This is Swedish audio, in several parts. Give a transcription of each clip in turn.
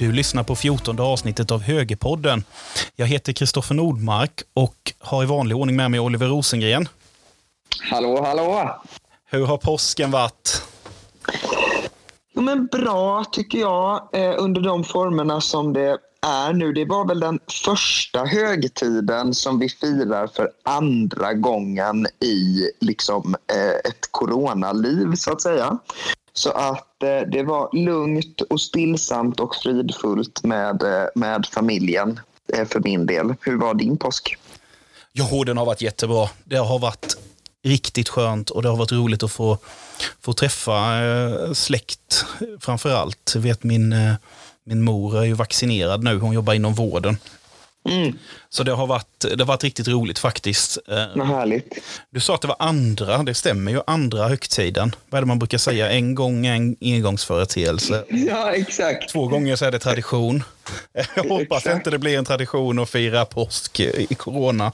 Du lyssnar på 14 avsnittet av Högerpodden. Jag heter Kristoffer Nordmark och har i vanlig ordning med mig Oliver Rosengren. Hallå, hallå! Hur har påsken varit? Jo, men bra tycker jag, eh, under de formerna som det är nu. Det var väl den första högtiden som vi firar för andra gången i liksom, eh, ett coronaliv, så att säga. Så att eh, det var lugnt och stillsamt och fridfullt med, eh, med familjen eh, för min del. Hur var din påsk? Jo, den har varit jättebra. Det har varit riktigt skönt och det har varit roligt att få, få träffa eh, släkt framför allt. Jag vet min, eh, min mor är ju vaccinerad nu, hon jobbar inom vården. Mm. Så det har, varit, det har varit riktigt roligt faktiskt. Eh, Vad härligt. Du sa att det var andra, det stämmer ju, andra högtiden. Vad är det man brukar säga? En gång är en engångsföreteelse. Ja, exakt. Två gånger så är det tradition. Jag hoppas Exakt. inte det blir en tradition att fira påsk i corona.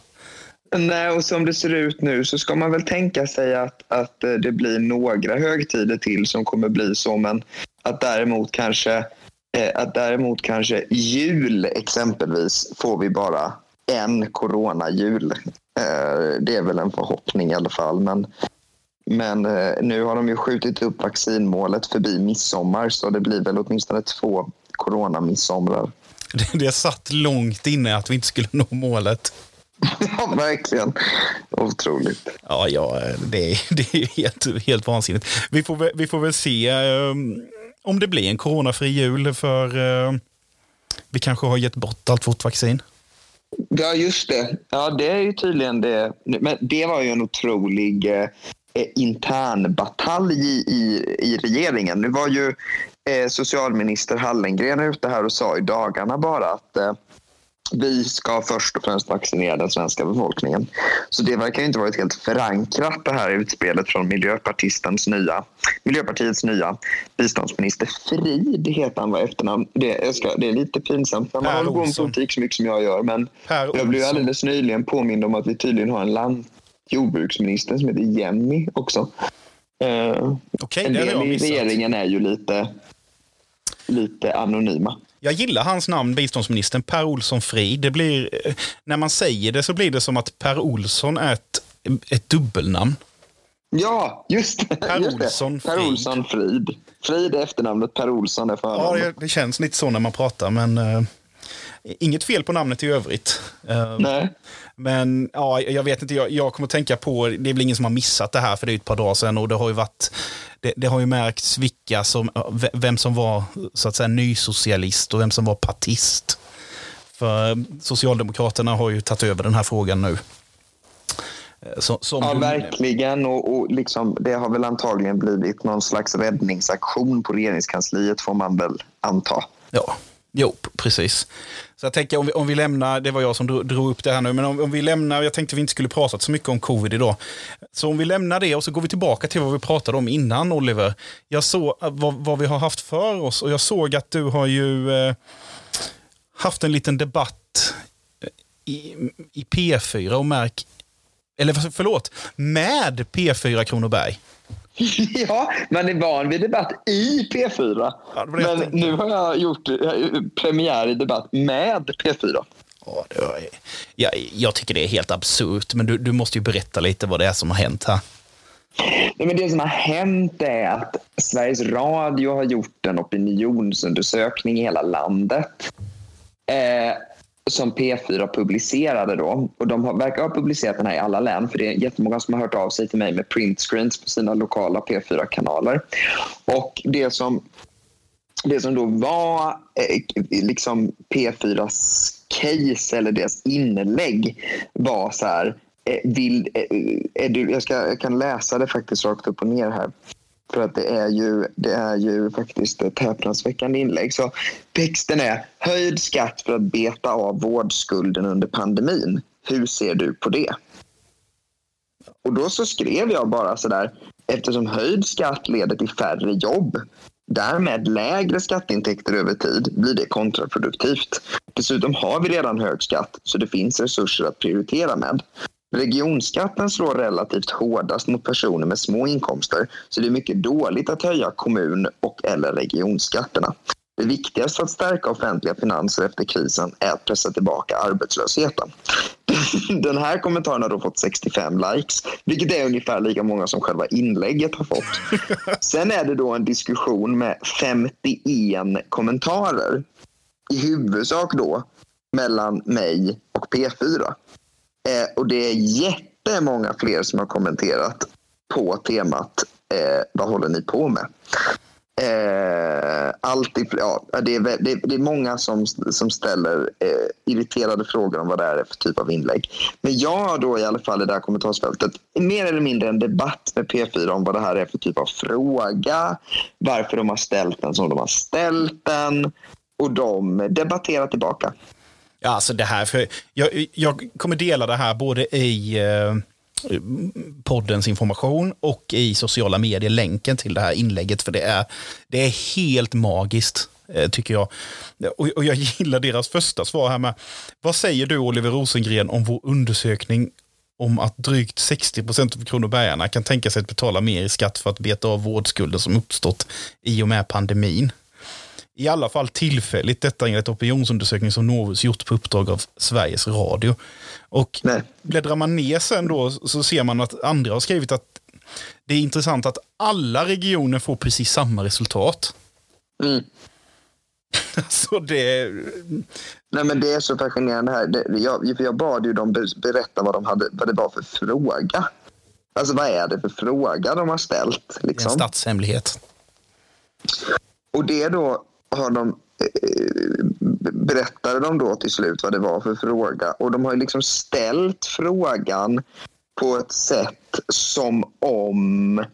Nej, och som det ser ut nu så ska man väl tänka sig att, att eh, det blir några högtider till som kommer bli så, men att däremot kanske Eh, att däremot kanske jul exempelvis får vi bara en coronajul. Eh, Det är väl en förhoppning i alla fall. Men, men eh, nu har de ju skjutit upp vaccinmålet förbi midsommar så det blir väl åtminstone två coronamidsomrar. Det, det satt långt inne att vi inte skulle nå målet. Ja, verkligen. Otroligt. Ja, ja det, är, det är helt, helt vansinnigt. Vi får, vi får väl se eh, om det blir en coronafri jul för eh, vi kanske har gett bort allt vårt vaccin. Ja, just det. Ja, det är ju tydligen det. Men det var ju en otrolig eh, intern batalj i, i, i regeringen. Nu var ju eh, socialminister Hallengren ute här och sa i dagarna bara att eh, vi ska först och främst vaccinera den svenska befolkningen. Så det verkar inte varit helt förankrat det här utspelet från miljöpartistens nya, Miljöpartiets nya biståndsminister Frid heter han var efternamn. Det, ska, det är lite pinsamt när man Per håller på med politik så mycket som jag gör. Men Per jag blev alldeles nyligen påmind om att vi tydligen har en land, jordbruksminister som heter Jenny också. Eh, Okej, en del i regeringen är ju lite, lite anonyma. Jag gillar hans namn, biståndsministern Per Olsson Frid. Det blir, eh, när man säger det så blir det som att Per Olsson är ett, ett dubbelnamn. Ja, just det. Per just det. Olsson Per Frid. Olsson Frid. Frid är efternamnet, Per Olsson är Ja, förnamnet. det, det känns lite så när man pratar, men eh, inget fel på namnet i övrigt. Eh, Nej. Men ja, jag vet inte, jag, jag kommer tänka på, det är väl ingen som har missat det här för det är ett par dagar sedan och det har ju varit, det, det har ju märkts vilka som, vem som var så att säga nysocialist och vem som var partist. För Socialdemokraterna har ju tagit över den här frågan nu. Eh, Så, som Ja, verkligen. Och, och liksom, det har väl antagligen blivit någon slags räddningsaktion på regeringskansliet får man väl anta. Ja, jo, precis. Så jag tänker om vi, om vi lämnar, det var jag som drog, drog upp det här nu, men om, om vi lämnar, jag tänkte vi inte skulle prata så mycket om covid idag. Så om vi lämnar det och så går vi tillbaka till vad vi pratade om innan Oliver. Jag såg eh, vad, vad vi har haft för oss och jag såg att du har ju eh, haft en liten debatt eh, i, i P4 och märk, eller förlåt, med P4 Kronoberg. Ja, man är van vid debatt i P4. Ja, Men tänkte. nu har jag gjort eh, premiär i debatt med P4. Ja, det var, jag, jag tycker det är helt absurt, men du, du måste ju berätta lite vad det är som har hänt här. Nej, men det som har hänt är att Sveriges Radio har gjort en opinionsundersökning i hela landet. Eh, som P4 publicerade då. Och de har, verkar ha publicerat den här i alla län för det är jättemånga som har hört av sig till mig med printscreens på sina lokala P4-kanaler. Och det som, det som då var eh, liksom P4s case eller deras inlägg var så här eh, vill, eh, eh, är du, jag, ska, jag kan läsa det faktiskt rakt upp och ner här. För att det är ju, det är ju faktiskt ett häpnadsväckande inlägg. Så texten är höjd skatt för att beta av vårdskulden under pandemin. Hur ser du på det? Och då så skrev jag bara så där eftersom höjd skatt leder till färre jobb därmed lägre skatteintäkter över tid blir det kontraproduktivt. Dessutom har vi redan hög skatt så det finns resurser att prioritera med. Regionskatten slår relativt hårdast mot personer med små inkomster så det är mycket dåligt att höja kommun och eller regionskatterna. Det viktigaste för att stärka offentliga finanser efter krisen är att pressa tillbaka arbetslösheten. Den här kommentaren har då fått 65 likes, vilket är ungefär lika många som själva inlägget har fått. Sen är det då en diskussion med 51 kommentarer. I huvudsak då mellan mig och P4. Eh, och det är jättemånga fler som har kommenterat på temat eh, Vad håller ni på med? Eh, alltid, ja, det, är, det, det är många som, som ställer eh, irriterade frågor om vad det är för typ av inlägg. Men jag har då i alla fall i det här kommentarsfältet mer eller mindre en debatt med P4 om vad det här är för typ av fråga, varför de har ställt den som de har ställt den och de debatterar tillbaka. Ja, alltså det här, för jag, jag kommer dela det här både i eh poddens information och i sociala medier länken till det här inlägget. För det är, det är helt magiskt, eh, tycker jag. Och, och jag gillar deras första svar här med. Vad säger du Oliver Rosengren om vår undersökning om att drygt 60 procent av kronobergarna kan tänka sig att betala mer i skatt för att beta av vårdskulder som uppstått i och med pandemin. I alla fall tillfälligt, detta enligt opinionsundersökning som Novus gjort på uppdrag av Sveriges Radio. Och Nej. bläddrar man ner sen då så ser man att andra har skrivit att det är intressant att alla regioner får precis samma resultat. Mm. så det... Nej men det är så fascinerande här. Det, jag, jag bad ju dem berätta vad, de hade, vad det var för fråga. Alltså vad är det för fråga de har ställt? Liksom? Det är en statshemlighet. Och det då har de eh, berättade de då till slut vad det var för fråga. Och de har liksom ställt frågan på ett sätt som om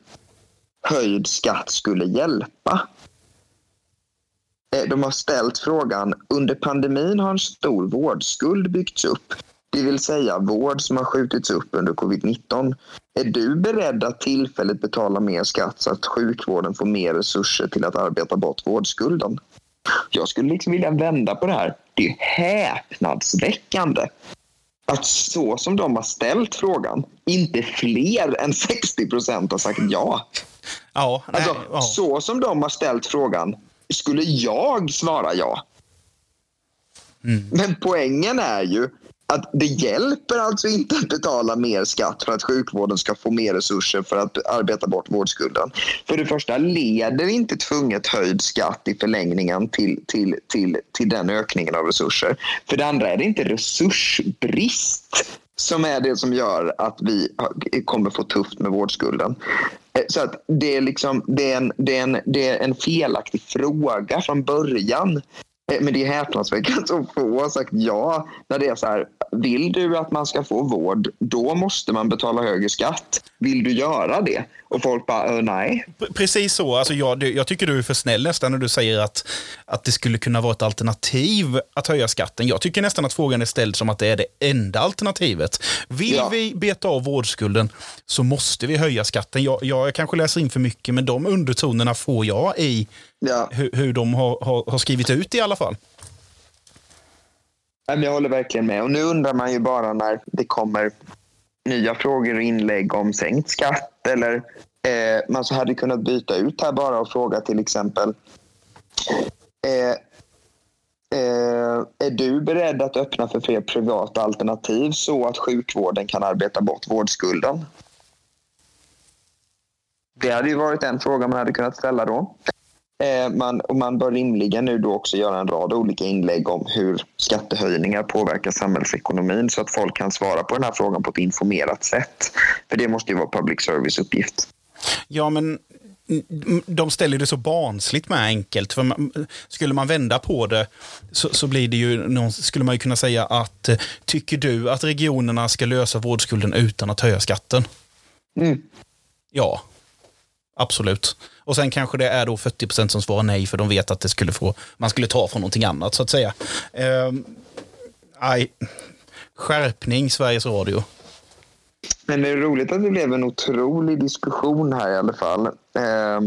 höjd skatt skulle hjälpa. Eh, de har ställt frågan, under pandemin har en stor vårdskuld byggts upp. Det vill säga vård som har skjutits upp under covid-19. Är du beredd att tillfälligt betala mer skatt så att sjukvården får mer resurser till att arbeta bort vårdskulden? Jag skulle liksom vilja vända på det här. Det är häpnadsväckande att så som de har ställt frågan, inte fler än 60 procent har sagt ja. Ja, nej, alltså, ja. Så som de har ställt frågan, skulle jag svara ja? Mm. Men poängen är ju att det hjälper alltså inte att betala mer skatt för att sjukvården ska få mer resurser för att arbeta bort vårdskulden. För det första leder inte tvunget höjd skatt i förlängningen till, till, till, till den ökningen av resurser. För det andra är det inte resursbrist som är det som gör att vi kommer få tufft med vårdskulden. Eh, så att det, är liksom, det, är en, det, är en, det är en felaktig fråga från början. Eh, men det är häpnadsväckande att få har sagt ja när det är så här. Vill du att man ska få vård, då måste man betala högre skatt. Vill du göra det? Och folk bara, nej. Precis så. Alltså jag, jag tycker du är för snäll nästan när du säger att, att det skulle kunna vara ett alternativ att höja skatten. Jag tycker nästan att frågan är ställd som att det är det enda alternativet. Vill ja. vi beta av vårdskulden så måste vi höja skatten. Jag, jag kanske läser in för mycket, men de undertonerna får jag i ja. hur, hur de har, har, har skrivit ut i alla fall. Jag håller verkligen med. Och nu undrar man ju bara när det kommer nya frågor och inlägg om sänkt skatt eller eh, man så hade kunnat byta ut här bara och fråga till exempel eh, eh, är du beredd att öppna för fler privata alternativ så att sjukvården kan arbeta bort vårdskulden? Det hade ju varit en fråga man hade kunnat ställa då. Eh, man, och man bör rimligen nu då också göra en rad olika inlägg om hur skattehöjningar påverkar samhällsekonomin så att folk kan svara på den här frågan på ett informerat sätt. För det måste ju vara public service uppgift. Ja, men de ställer det så barnsligt med enkelt. För man, skulle man vända på det så, så blir det ju, någon, skulle man ju kunna säga att tycker du att regionerna ska lösa vårdskulden utan att höja skatten? Mm. Ja, absolut. Och sen kanske det är då 40 procent som svarar nej för de vet att det skulle få, man skulle ta från någonting annat så att säga. Eh. Skärpning Sveriges Radio. Men det är roligt att det blev en otrolig diskussion här i alla fall. Eh,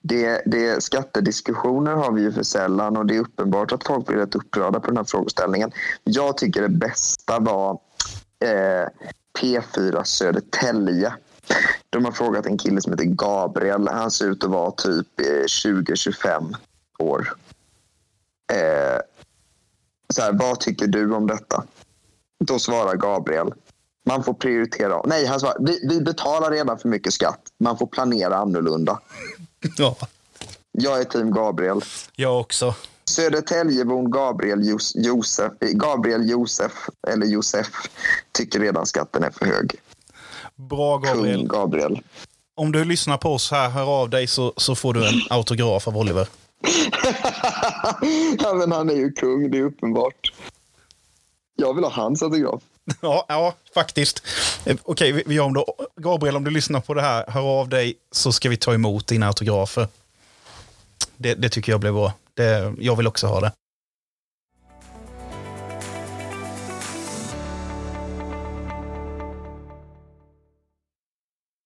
det, det, skattediskussioner har vi ju för sällan och det är uppenbart att folk blir rätt upprörda på den här frågeställningen. Jag tycker det bästa var eh, P4 Södertälje de har frågat en kille som heter Gabriel. Han ser ut att vara typ 20-25 år. Eh, så här, vad tycker du om detta? Då svarar Gabriel. Man får prioritera. Nej, han svarar. Vi, vi betalar redan för mycket skatt. Man får planera annorlunda. Ja, Jag är team Gabriel. jag också. Södertäljebon Gabriel Jos- Josef, Gabriel Josef, eller Josef, tycker redan skatten är för hög. Bra Kung Gabriel. Gabriel. Om du lyssnar på oss här, hör av dig så, så får du en autograf av Oliver. ja, men han är ju kung, det är uppenbart. Jag vill ha hans autograf. Ja, ja faktiskt. Eh, Okej, vi, vi gör om då. Gabriel, om du lyssnar på det här, hör av dig så ska vi ta emot dina autografer. Det, det tycker jag blir bra. Det, jag vill också ha det.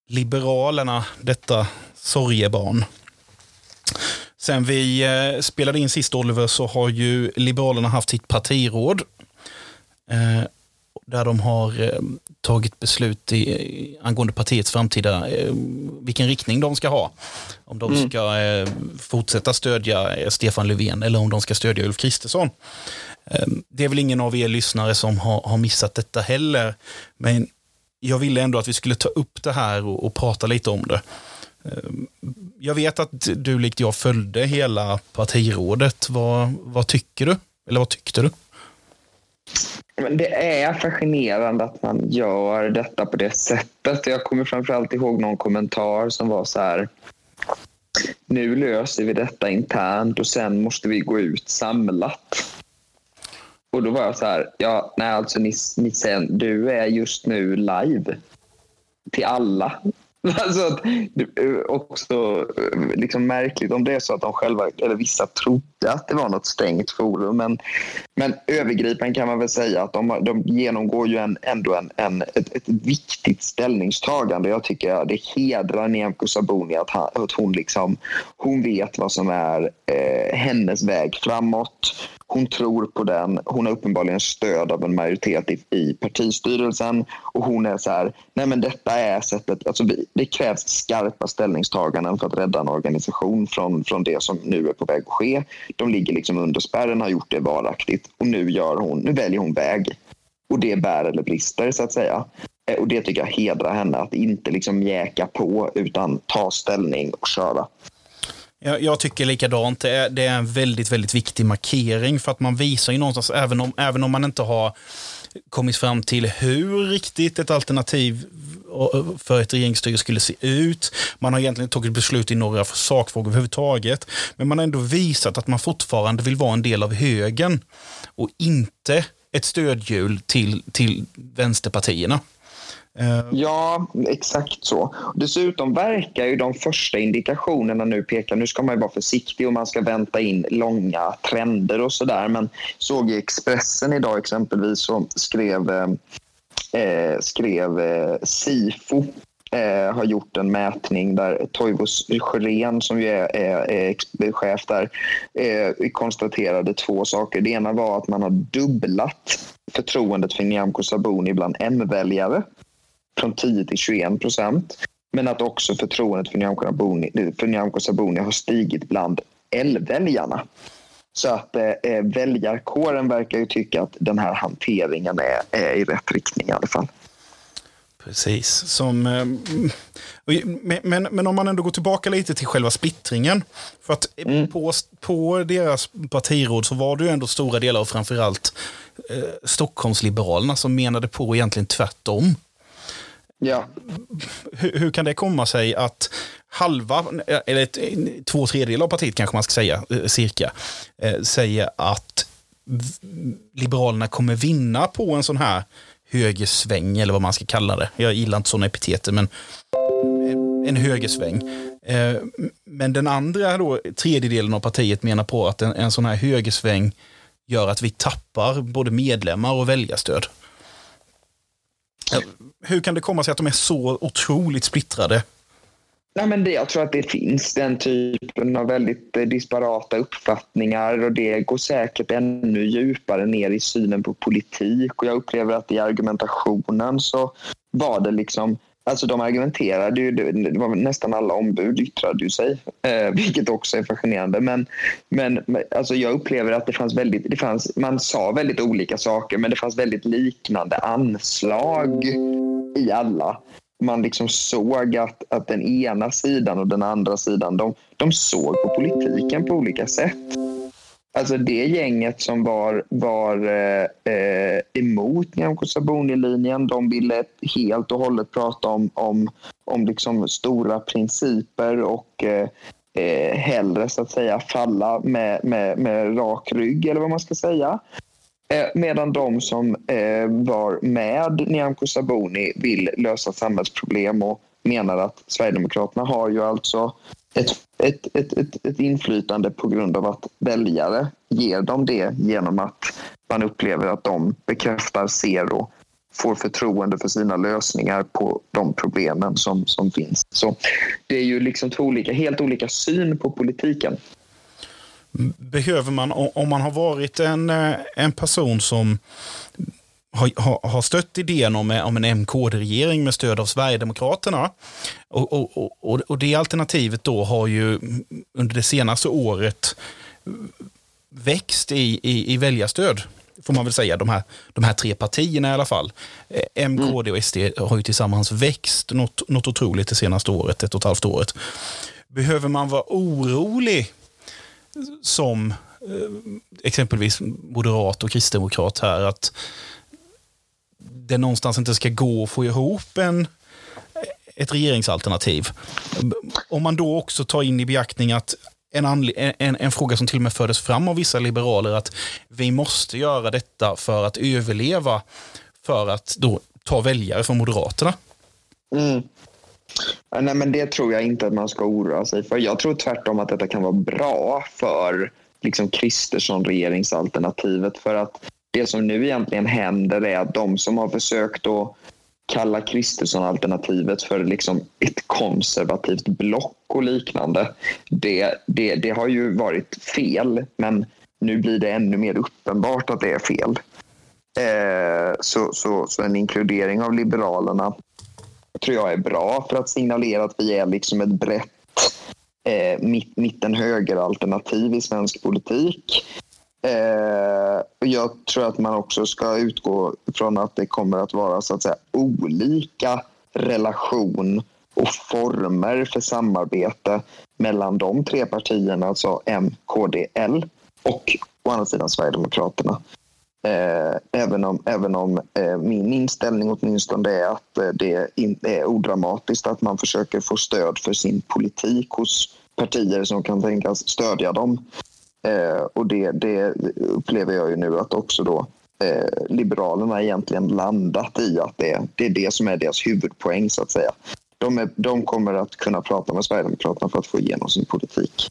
Liberalerna, detta sorgebarn. Sen vi eh, spelade in sist Oliver så har ju Liberalerna haft sitt partiråd. Eh, där de har eh, tagit beslut i, angående partiets framtida, vilken riktning de ska ha. Om de ska eh, fortsätta stödja Stefan Löfven eller om de ska stödja Ulf Kristersson. Eh, det är väl ingen av er lyssnare som har, har missat detta heller. Men jag ville ändå att vi skulle ta upp det här och, och prata lite om det. Ehm, jag vet att du likt jag följde hela partirådet. Vad, vad tycker du? Eller vad tyckte du? Men det är fascinerande att man gör detta på det sättet. Jag kommer framförallt ihåg någon kommentar som var så här. Nu löser vi detta internt och sen måste vi gå ut samlat. Och då var jag så här. Ja, nej, alltså Nissen, du är just nu live till alla. Alltså, att det eh, är också eh, liksom märkligt om det är så att de själva, eller vissa trodde att det var något stängt forum. Men, men övergripande kan man väl säga att de, de genomgår ju en, ändå en, en, ett, ett viktigt ställningstagande. Jag tycker att det hedrar Nyamko Sabuni att, han, att hon, liksom, hon vet vad som är eh, hennes väg framåt. Hon tror på den. Hon har uppenbarligen stöd av en majoritet i, i partistyrelsen. Och hon är så här, nej men detta är sättet, alltså vi, det krävs skarpa ställningstaganden för att rädda en organisation från, från det som nu är på väg att ske. De ligger liksom under spärren, har gjort det varaktigt och nu, gör hon, nu väljer hon väg. Och det bär eller brister så att säga. Eh, och det tycker jag hedrar henne, att inte liksom mjäka på utan ta ställning och köra. Jag, jag tycker likadant. Det är, det är en väldigt, väldigt viktig markering för att man visar ju någonstans, även om, även om man inte har kommit fram till hur riktigt ett alternativ för ett regeringsstyre skulle se ut. Man har egentligen tagit beslut i några sakfrågor överhuvudtaget. Men man har ändå visat att man fortfarande vill vara en del av högen och inte ett stödhjul till, till vänsterpartierna. Eh, ja, exakt så. Dessutom verkar ju de första indikationerna nu peka, nu ska man ju vara försiktig och man ska vänta in långa trender och sådär. Men såg i Expressen idag exempelvis så skrev, eh, eh skrev eh, Sifo eh, har gjort en mätning där Toivo Sjörén som ju är, är, är chef där eh, konstaterade två saker. Det ena var att man har dubblat förtroendet för Nyamko Sabuni bland M-väljare från 10 till 21 procent. Men att också förtroendet för Nyamko Sabuni, för Nyamko Sabuni har stigit bland L-väljarna. Så att eh, väljarkåren verkar ju tycka att den här hanteringen är, är i rätt riktning i alla fall. Precis. Som, eh, men, men, om man ändå går tillbaka lite till själva splittringen. För att på, på deras partiråd så var det ju ändå stora delar av framförallt eh, Stockholmsliberalerna som menade på egentligen tvärtom. Ja, Hur, hur kan det komma sig att halva, eller ett, två tredjedelar av partiet kanske man ska säga, eh, cirka, eh, säger att Liberalerna kommer vinna på en sån här högersväng, eller vad man ska kalla det. Jag gillar inte sådana epiteter, men en högersväng. Eh, Men den andra då, tredjedelen av partiet menar på att en, en sån här högersväng gör att vi tappar både medlemmar och väljarstöd. Hur kan det komma sig att de är så otroligt splittrade? Nej, men det, jag tror att det finns den typen av väldigt eh, disparata uppfattningar och det går säkert ännu djupare ner i synen på politik och jag upplever att i argumentationen så var det liksom Alltså de argumenterade ju, det var nästan alla ombud yttrade ju sig, eh, vilket också är fascinerande. Men, men alltså jag upplever att det fanns väldigt, det fanns, man sa väldigt olika saker men det fanns väldigt liknande anslag i alla. Man liksom såg att, att den ena sidan och den andra sidan, de, de såg på politiken på olika sätt. Alltså det gänget som var, var eh, eh, emot Nyamko Sabuni-linjen, de ville helt och hållet prata om, om, om liksom stora principer och eh, eh, hellre så att säga falla med, med, med rak rygg eller vad man ska säga. Eh, medan de som eh, var med Nyamko Sabuni vill lösa samhällsproblem och menar att Sverigedemokraterna har ju alltså ett, ett, ett, ett, ett inflytande på grund av att väljare ger dem det genom att man upplever att de bekräftar, ser och får förtroende för sina lösningar på de problemen som, som finns. Så det är ju liksom två olika, helt olika syn på politiken. Behöver man, om man har varit en, eh, en person som har, har, stött idén om, om en MKD-regering med stöd av Sverigedemokraterna. Och, och, och, och det alternativet då har ju under det senaste året växt i, i, i väljarstöd får man väl säga, de här, de här tre partierna i alla fall. Eh, M, KD och SD har ju tillsammans växt något, något otroligt det senaste året, ett och ett halvt året. Behöver man vara orolig som eh, exempelvis moderat och kristdemokrat här, att det någonstans inte ska gå att få ihop en, ett regeringsalternativ. Om man då också tar in i beaktning att en, en, en, fråga som till och med fördes fram av vissa liberaler att vi måste göra detta för att överleva, för att då ta väljare från Moderaterna. Mm. Nej, men det tror jag inte att man ska oroa sig för. Jag tror tvärtom att detta kan vara bra för liksom Kristersson regeringsalternativet för att det som nu egentligen händer är att de som har försökt att kalla Kristersson-alternativet för liksom ett konservativt block och liknande. Det, det, det har ju varit fel, men nu blir det ännu mer uppenbart att det är fel. Eh, så, så, så en inkludering av Liberalerna tror jag är bra för att signalera att vi är liksom ett brett eh, mitt, mitten-höger-alternativ i svensk politik. Eh, jag tror att man också ska utgå från att det kommer att vara så att säga olika relation och former för samarbete mellan de tre partierna, alltså M, KD, L och å andra sidan Sverigedemokraterna. Eh, även om, även om eh, min inställning åtminstone är att eh, det inte är odramatiskt att man försöker få stöd för sin politik hos partier som kan tänkas stödja dem. Eh, och det, det, upplever jag ju nu att också då eh, Liberalerna egentligen landat i att det, det är det som är deras huvudpoäng så att säga. De, är, de kommer att kunna prata med Sverigedemokraterna för att få igenom sin politik.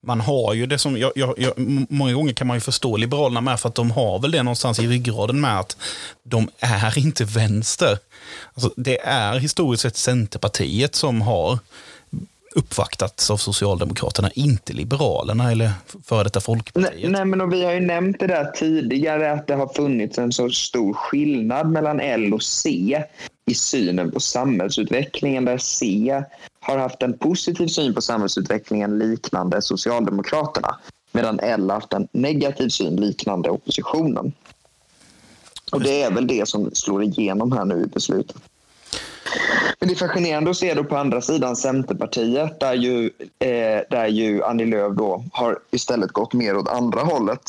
Man har ju det som, jag, jag, jag, många gånger kan man ju förstå Liberalerna med för att de har väl det någonstans i ryggraden med att de är inte vänster. Alltså, det är historiskt sett Centerpartiet som har uppvaktats av Socialdemokraterna, inte Liberalerna eller före detta Folkpartiet. Nej, nej, men vi har ju nämnt det där tidigare att det har funnits en så stor skillnad mellan L och C i synen på samhällsutvecklingen där C har haft en positiv syn på samhällsutvecklingen liknande Socialdemokraterna medan L har haft en negativ syn liknande oppositionen. Och Det är väl det som slår igenom här nu i beslutet. Men det är fascinerande att se då på andra sidan Centerpartiet där ju, eh, där ju Annie Lööf då har istället gått mer åt andra hållet.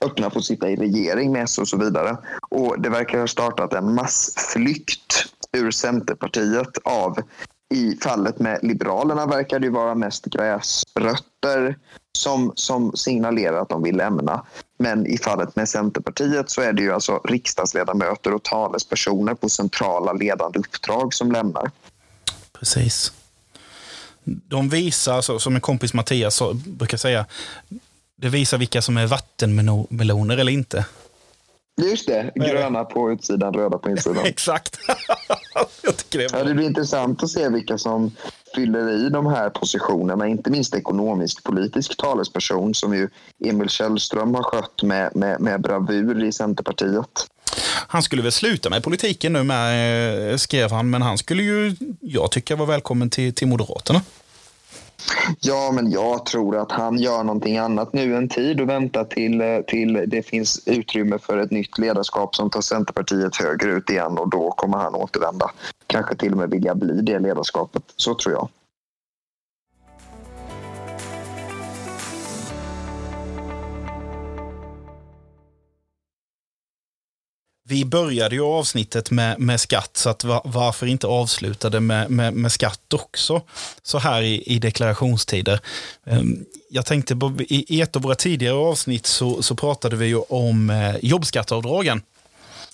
Öppna för att sitta i regering med S och så vidare. Och det verkar ha startat en massflykt ur Centerpartiet av i fallet med Liberalerna verkar det vara mest gräsrötter som, som signalerar att de vill lämna. Men i fallet med Centerpartiet så är det ju alltså riksdagsledamöter och talespersoner på centrala ledande uppdrag som lämnar. Precis. De visar, alltså, som en kompis Mattias brukar säga, det visar vilka som är vattenmeloner eller inte. Just det, gröna på utsidan, röda på insidan. Exakt. Jag tycker det, ja, det blir intressant att se vilka som fyller i de här positionerna. Inte minst ekonomisk-politisk talesperson som ju Emil Källström har skött med, med, med bravur i Centerpartiet. Han skulle väl sluta med politiken nu med, eh, skrev han, men han skulle ju, jag tycker, vara välkommen till, till Moderaterna. Ja, men jag tror att han gör någonting annat nu en tid och väntar till, eh, till det finns utrymme för ett nytt ledarskap som tar Centerpartiet högre ut igen och då kommer han återvända. Kanske till och med vilja bli det ledarskapet. Så tror jag. Vi började ju avsnittet med, med skatt, så att var, varför inte avsluta det med, med, med, skatt också, så här i, i deklarationstider. Ehm, jag tänkte, på, i ett av våra tidigare avsnitt så, så pratade vi ju om eh, jobbskatteavdragen.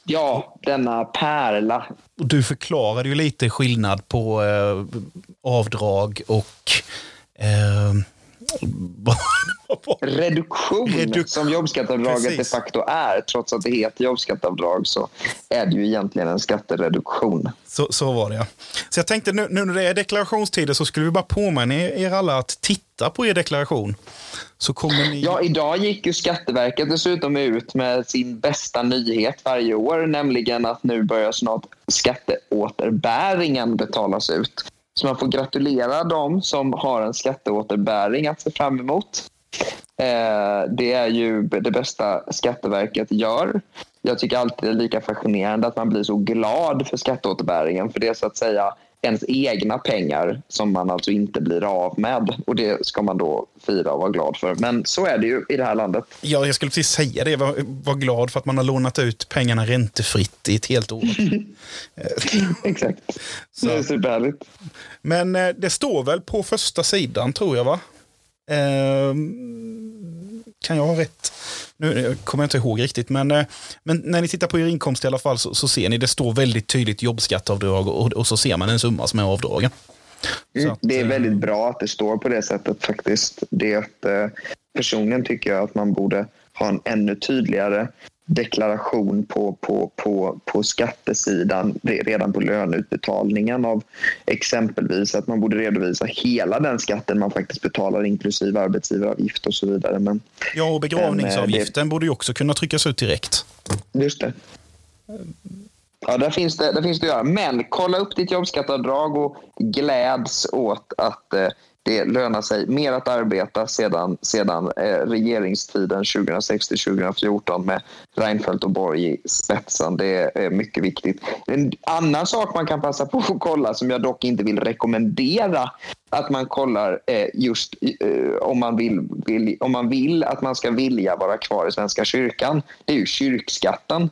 Ja, denna pärla. Du förklarade ju lite skillnad på eh, avdrag och eh, Reduktion, Reduk som jobbskatteavdraget Precis. de facto är. Trots att det heter jobbskatteavdrag så är det ju egentligen en skattereduktion. Så, så var det ja. Så jag tänkte nu, nu när det är deklarationstider så skulle vi bara påminna er alla att titta på er deklaration. Så kommer ni... Ja, idag gick ju Skatteverket dessutom ut med sin bästa nyhet varje år, nämligen att nu börjar snart skatteåterbäringen betalas ut. Så man får gratulera dem som har en skatteåterbäring att se fram emot. Eh, det är ju det bästa Skatteverket gör. Jag tycker alltid det är lika fascinerande att man blir så glad för skatteåterbäringen. För det är så att säga ens egna pengar som man alltså inte blir av med. Och det ska man då fira och vara glad för. Men så är det ju i det här landet. Ja, jag skulle precis säga det. Var, var glad för att man har lånat ut pengarna räntefritt i ett helt år. Exakt. Så. Det är superhärligt. Men eh, det står väl på första sidan, tror jag, va? Eh, kan jag ha rätt? Nu kommer jag inte ihåg riktigt, men, eh, men när ni tittar på er inkomst i alla fall så, så ser ni det står väldigt tydligt jobbskatteavdrag och, och så ser man en summa som är avdragen. Mm, att, det är väldigt bra att det står på det sättet faktiskt. Det att, eh, personligen tycker jag att man borde ha en ännu tydligare deklaration på, på, på, på skattesidan redan på löneutbetalningen av exempelvis att man borde redovisa hela den skatten man faktiskt betalar inklusive arbetsgivaravgift och så vidare. Men, ja, och begravningsavgiften men, det, borde ju också kunna tryckas ut direkt. Just det. Ja, där finns det, där finns det att göra. Men kolla upp ditt jobbskatteavdrag och gläds åt att eh, det lönar sig mer att arbeta sedan, sedan eh, regeringstiden 2006-2014 med Reinfeldt och Borg i spetsen. Det är mycket viktigt. En annan sak man kan passa på att kolla som jag dock inte vill rekommendera att man kollar eh, just eh, om, man vill, vill, om man vill att man ska vilja vara kvar i Svenska kyrkan. Det är ju kyrkskatten.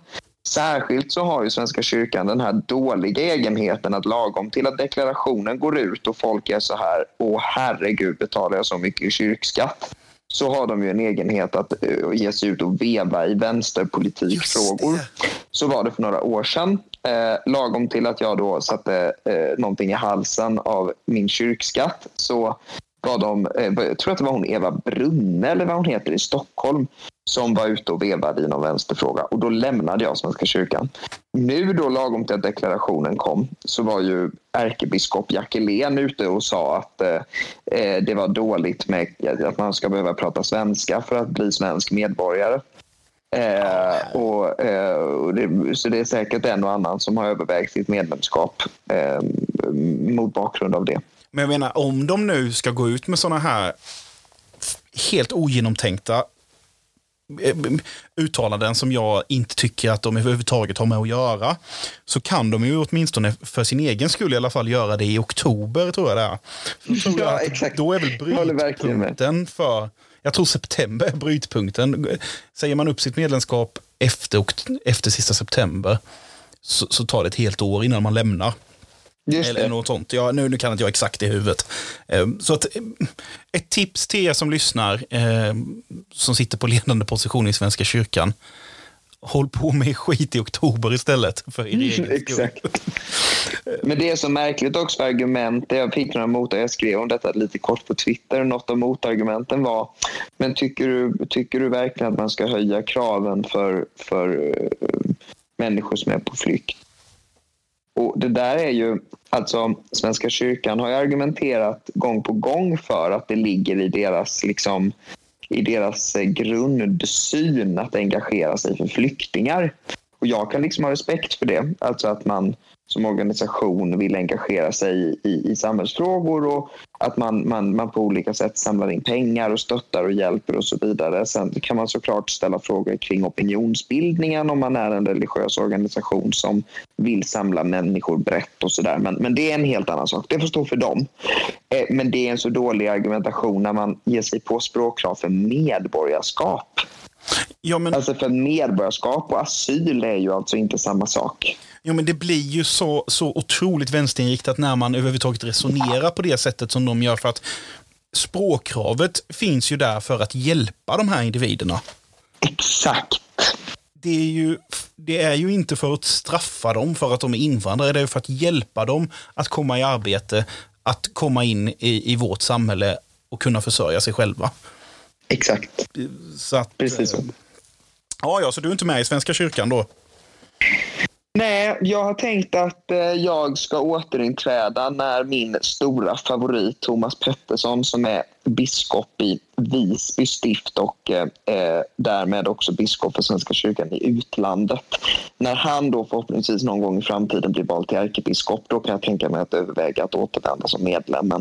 Särskilt så har ju Svenska kyrkan den här dåliga egenheten att lagom till att deklarationen går ut och folk är så här, åh herregud betalar jag så mycket i kyrkskatt? Så har de ju en egenhet att uh, ge sig ut och veva i vänsterpolitikfrågor. Så var det för några år sedan. Eh, lagom till att jag då satte eh, någonting i halsen av min kyrkskatt så var de, eh, jag tror att det var hon Eva Brunne eller vad hon heter i Stockholm som var ute och vevade i någon vänsterfråga och då lämnade jag Svenska kyrkan. Nu då lagom till att deklarationen kom så var ju ärkebiskop Jackelén ute och sa att eh, eh, det var dåligt med att man ska behöva prata svenska för att bli svensk medborgare. Eh, och, eh, och det, så det är säkert en och annan som har övervägt sitt medlemskap eh, mot bakgrund av det. Men jag menar, om de nu ska gå ut med sådana här helt ogenomtänkta eh, uttalanden som jag inte tycker att de överhuvudtaget har med att göra, så kan de ju åtminstone för sin egen skull i alla fall göra det i oktober, tror jag det är. Jag ja, exakt. Då är väl brytpunkten för, jag tror september är brytpunkten. Säger man upp sitt medlemskap efter, efter sista september så, så tar det ett helt år innan man lämnar. Just Eller det. något sånt. Ja, nu, nu kan inte jag exakt i huvudet. Eh, så att, eh, ett tips till er som lyssnar, eh, som sitter på ledande position i Svenska kyrkan. Håll på med skit i oktober istället. För er mm, Exakt. Men det är så märkligt också för argument. Jag fick några mot jag skrev om detta lite kort på Twitter. Något av motargumenten var, men tycker du, tycker du verkligen att man ska höja kraven för, för människor som är på flykt? Och det där är ju, alltså Svenska kyrkan har ju argumenterat gång på gång för att det ligger i deras, liksom, i deras eh, grundsyn att engagera sig för flyktingar. Och jag kan liksom ha respekt för det. Alltså att man som organisation vill engagera sig i, i samhällsfrågor och att man, man, man på olika sätt samlar in pengar och stöttar och hjälper och så vidare. Sen kan man såklart ställa frågor kring opinionsbildningen om man är en religiös organisation som vill samla människor brett och sådär. Men, men det är en helt annan sak. Det får stå för dem. Eh, men det är en så dålig argumentation när man ger sig på språkkrav för medborgarskap. Ja, men... Alltså för medborgarskap och asyl är ju alltså inte samma sak. Jo, men det blir ju så, så otroligt vänsterinriktat när man överhuvudtaget resonerar på det sättet som de gör. För att språkkravet finns ju där för att hjälpa de här individerna. Exakt. Det är, ju, det är ju inte för att straffa dem för att de är invandrare, det är för att hjälpa dem att komma i arbete, att komma in i, i vårt samhälle och kunna försörja sig själva. Exakt. Så att, Precis så. Eh, ja, ja, så du är inte med i Svenska kyrkan då? Nej, jag har tänkt att eh, jag ska återinträda när min stora favorit Thomas Pettersson som är biskop i Visby stift och eh, eh, därmed också biskop för Svenska kyrkan i utlandet. När han då förhoppningsvis någon gång i framtiden blir vald till ärkebiskop då kan jag tänka mig att överväga att återvända som medlem.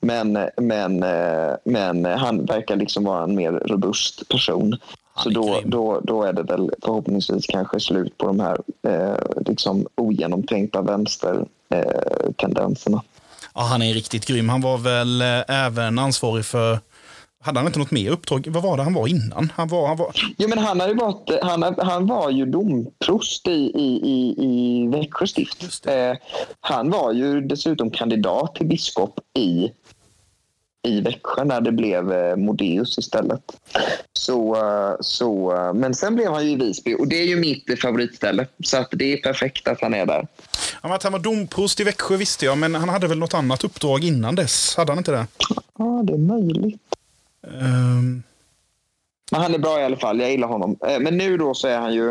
Men, men, eh, men han verkar liksom vara en mer robust person. Så då, då, då är det väl förhoppningsvis kanske slut på de här eh, liksom ogenomtänkta vänstertendenserna. Eh, ja, han är riktigt grym. Han var väl eh, även ansvarig för hade han inte något mer uppdrag? Vad var det han var innan? Han var, han var... Jo, men han, hade varit, han, han var ju domprost i, i, i, i Växjö stift. Eh, han var ju dessutom kandidat till biskop i i Växjö när det blev eh, Modéus istället. Så, eh, så, eh, men sen blev han ju i Visby och det är ju mitt favoritställe. Så att det är perfekt att han är där. Ja, att han var domprost i Växjö visste jag, men han hade väl något annat uppdrag innan dess? Hade han inte det? Ja, det är möjligt. Um... Men han är bra i alla fall. Jag gillar honom. Men nu då så är han ju...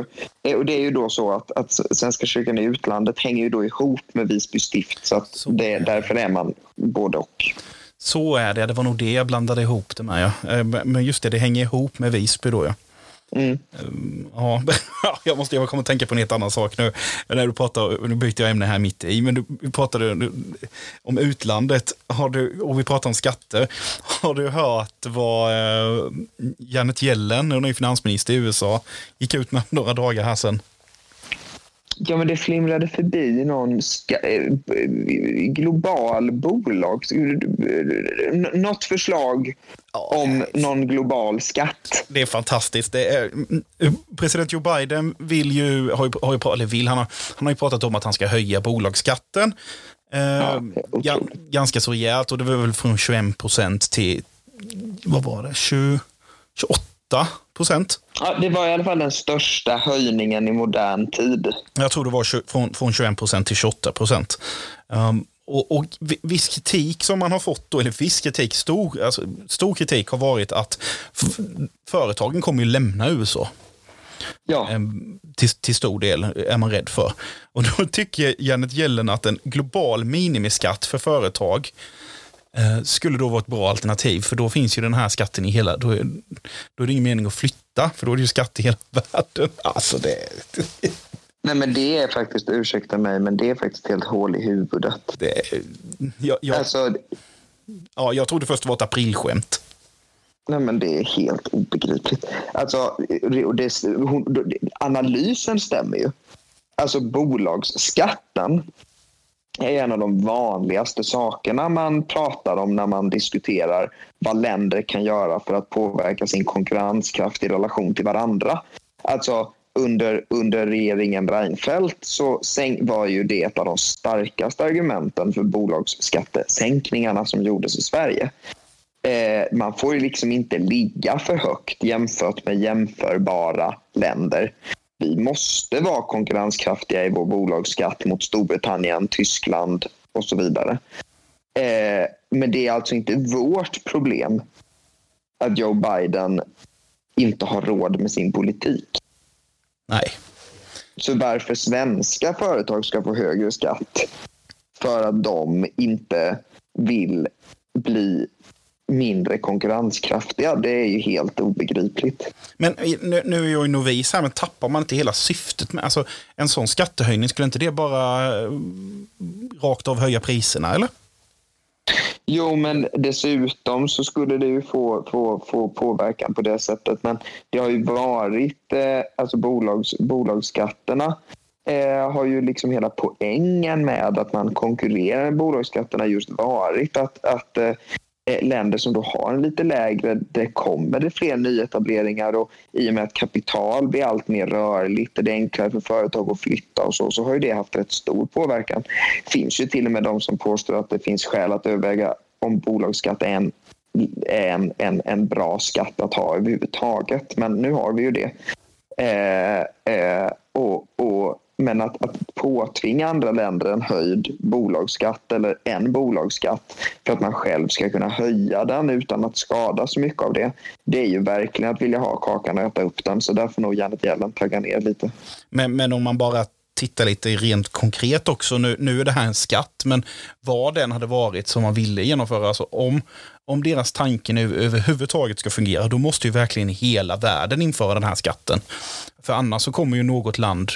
Och det är ju då så att, att Svenska kyrkan i utlandet hänger ju då ihop med Visby stift. Så, att så det, därför är man både och. Så är det, det var nog det jag blandade ihop det med. Ja. Eh, men just det, det hänger ihop med Visby då ja. Mm. Ehm, ja, jag måste jag kommer att tänka på en helt annan sak nu. När du pratar, nu byter jag ämne här mitt i, men du pratade om utlandet har du, och vi pratar om skatter. Har du hört vad eh, Janet Yellen, hon är finansminister i USA, gick ut med några dagar här sedan? Ja, men det flimrade förbi någon eh, global bolag... Något förslag om någon global skatt. Det är fantastiskt. Det är, president Joe Biden vill ju, har ju, har ju, eller vill, han har, han har ju pratat om att han ska höja bolagsskatten. Eh, ja, ganska så rejält och det var väl från 21 procent till, vad var det, 20, 28 procent. Ja, det var i alla fall den största höjningen i modern tid. Jag tror det var från, från 21 procent till 28 procent. Um, och, och, viss kritik som man har fått, då, eller viss kritik, stor, alltså, stor kritik har varit att företagen kommer ju lämna USA. Ja. Um, till, till stor del är man rädd för. Och då tycker Janet Yellen att en global minimiskatt för företag skulle då vara ett bra alternativ. För då finns ju den här skatten i hela, då är, då är det ingen mening att flytta, för då är det ju skatt i hela världen. Alltså det... Nej men det är faktiskt, ursäkta mig, men det är faktiskt helt hål i huvudet. Det, jag, jag, alltså, ja, jag trodde först det var ett aprilskämt. Nej men det är helt obegripligt. Alltså, det, hon, analysen stämmer ju. Alltså bolagsskatten är en av de vanligaste sakerna man pratar om när man diskuterar vad länder kan göra för att påverka sin konkurrenskraft i relation till varandra. Alltså under, under regeringen Reinfeldt så var ju det ett av de starkaste argumenten för bolagsskattesänkningarna som gjordes i Sverige. Eh, man får ju liksom inte ligga för högt jämfört med jämförbara länder vi måste vara konkurrenskraftiga i vår bolagsskatt mot Storbritannien, Tyskland och så vidare. Eh, men det är alltså inte vårt problem att Joe Biden inte har råd med sin politik. Nej. Så varför svenska företag ska få högre skatt för att de inte vill bli mindre konkurrenskraftiga. Det är ju helt obegripligt. Men nu, nu är jag ju novis här, men tappar man inte hela syftet med alltså, en sån skattehöjning? Skulle inte det bara eh, rakt av höja priserna, eller? Jo, men dessutom så skulle det ju få, få, få påverkan på det sättet. Men det har ju varit, eh, alltså bolags, bolagsskatterna eh, har ju liksom hela poängen med att man konkurrerar med bolagsskatterna just varit att, att eh, eh, Eh, länder som då har en lite lägre, det kommer det fler nyetableringar och i och med att kapital blir allt mer rörligt och det är enklare för företag att flytta och så, så har ju det haft rätt stor påverkan. Det finns ju till och med de som påstår att det finns skäl att överväga om bolagsskatt är en, en, en, en bra skatt att ha överhuvudtaget. Men nu har vi ju det. Eh, eh, och, och men att, att påtvinga andra länder en höjd bolagsskatt eller en bolagsskatt för att man själv ska kunna höja den utan att skada så mycket av det. Det är ju verkligen att vilja ha kakan och äta upp den. Så där får nog Janet Yellen tagga ner lite. Men, men om man bara tittar lite rent konkret också. Nu, nu är det här en skatt, men vad den hade varit som man ville genomföra. Alltså om, om deras tanke nu överhuvudtaget ska fungera, då måste ju verkligen hela världen införa den här skatten. För annars så kommer ju något land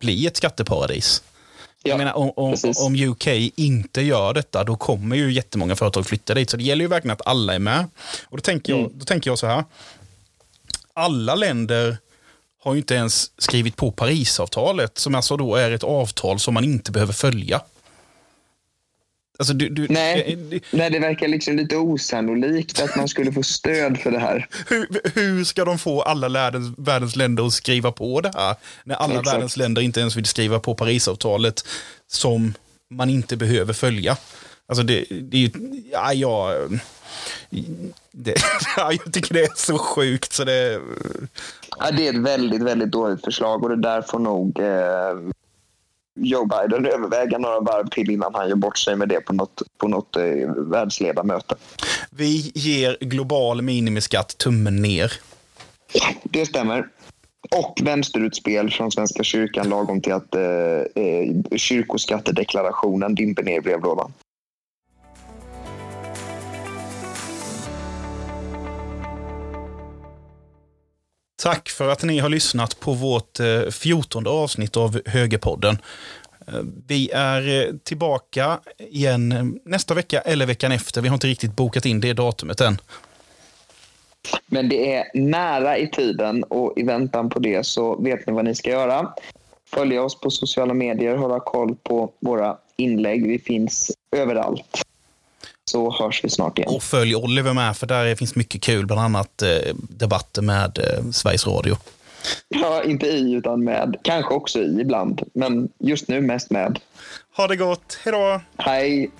bli ett skatteparadis. Ja, jag menar, om, om, om, UK inte gör detta, då kommer ju jättemånga företag flytta dit. Så det gäller ju verkligen att alla är med. Och då tänker, jag, mm. då tänker jag så här. Alla länder har ju inte ens skrivit på Parisavtalet, som alltså då är ett avtal som man inte behöver följa. Alltså, du, du, nej, det, nej, det verkar liksom lite osannolikt att man skulle få stöd för det här. Hur, hur ska de få alla världens, världens länder att skriva på det här? När alla Exakt. världens länder inte ens vill skriva på Parisavtalet som man inte behöver följa. Alltså det, det är ju, ja, ja, det, ja, jag tycker det är så sjukt så det... Ja, det är ett väldigt, väldigt dåligt förslag och det där får nog eh, Joe Biden överväga några varv till innan han gör bort sig med det på något, på något eh, världsledarmöte. Vi ger global minimiskatt tummen ner. Det stämmer. Och vänsterutspel från Svenska kyrkan lagom till att eh, eh kyrkoskattedeklarationen dimper ner i brevlådan. Tack för att ni har lyssnat på vårt eh, fjortonde avsnitt av Högerpodden. Eh, vi är eh, tillbaka igen nästa vecka eller veckan efter. Vi har inte riktigt bokat in det datumet än. Men det är nära i tiden och i väntan på det så vet ni vad ni ska göra. Följa oss på sociala medier, hålla koll på våra inlägg. Vi finns överallt så hörs vi snart igen. Och följ Oliver med, för där finns mycket kul, bland annat eh, debatter med eh, Sveriges Radio. Ja, inte i utan med. Kanske också i ibland, men just nu mest med. Ha det gott, hej då! Hej!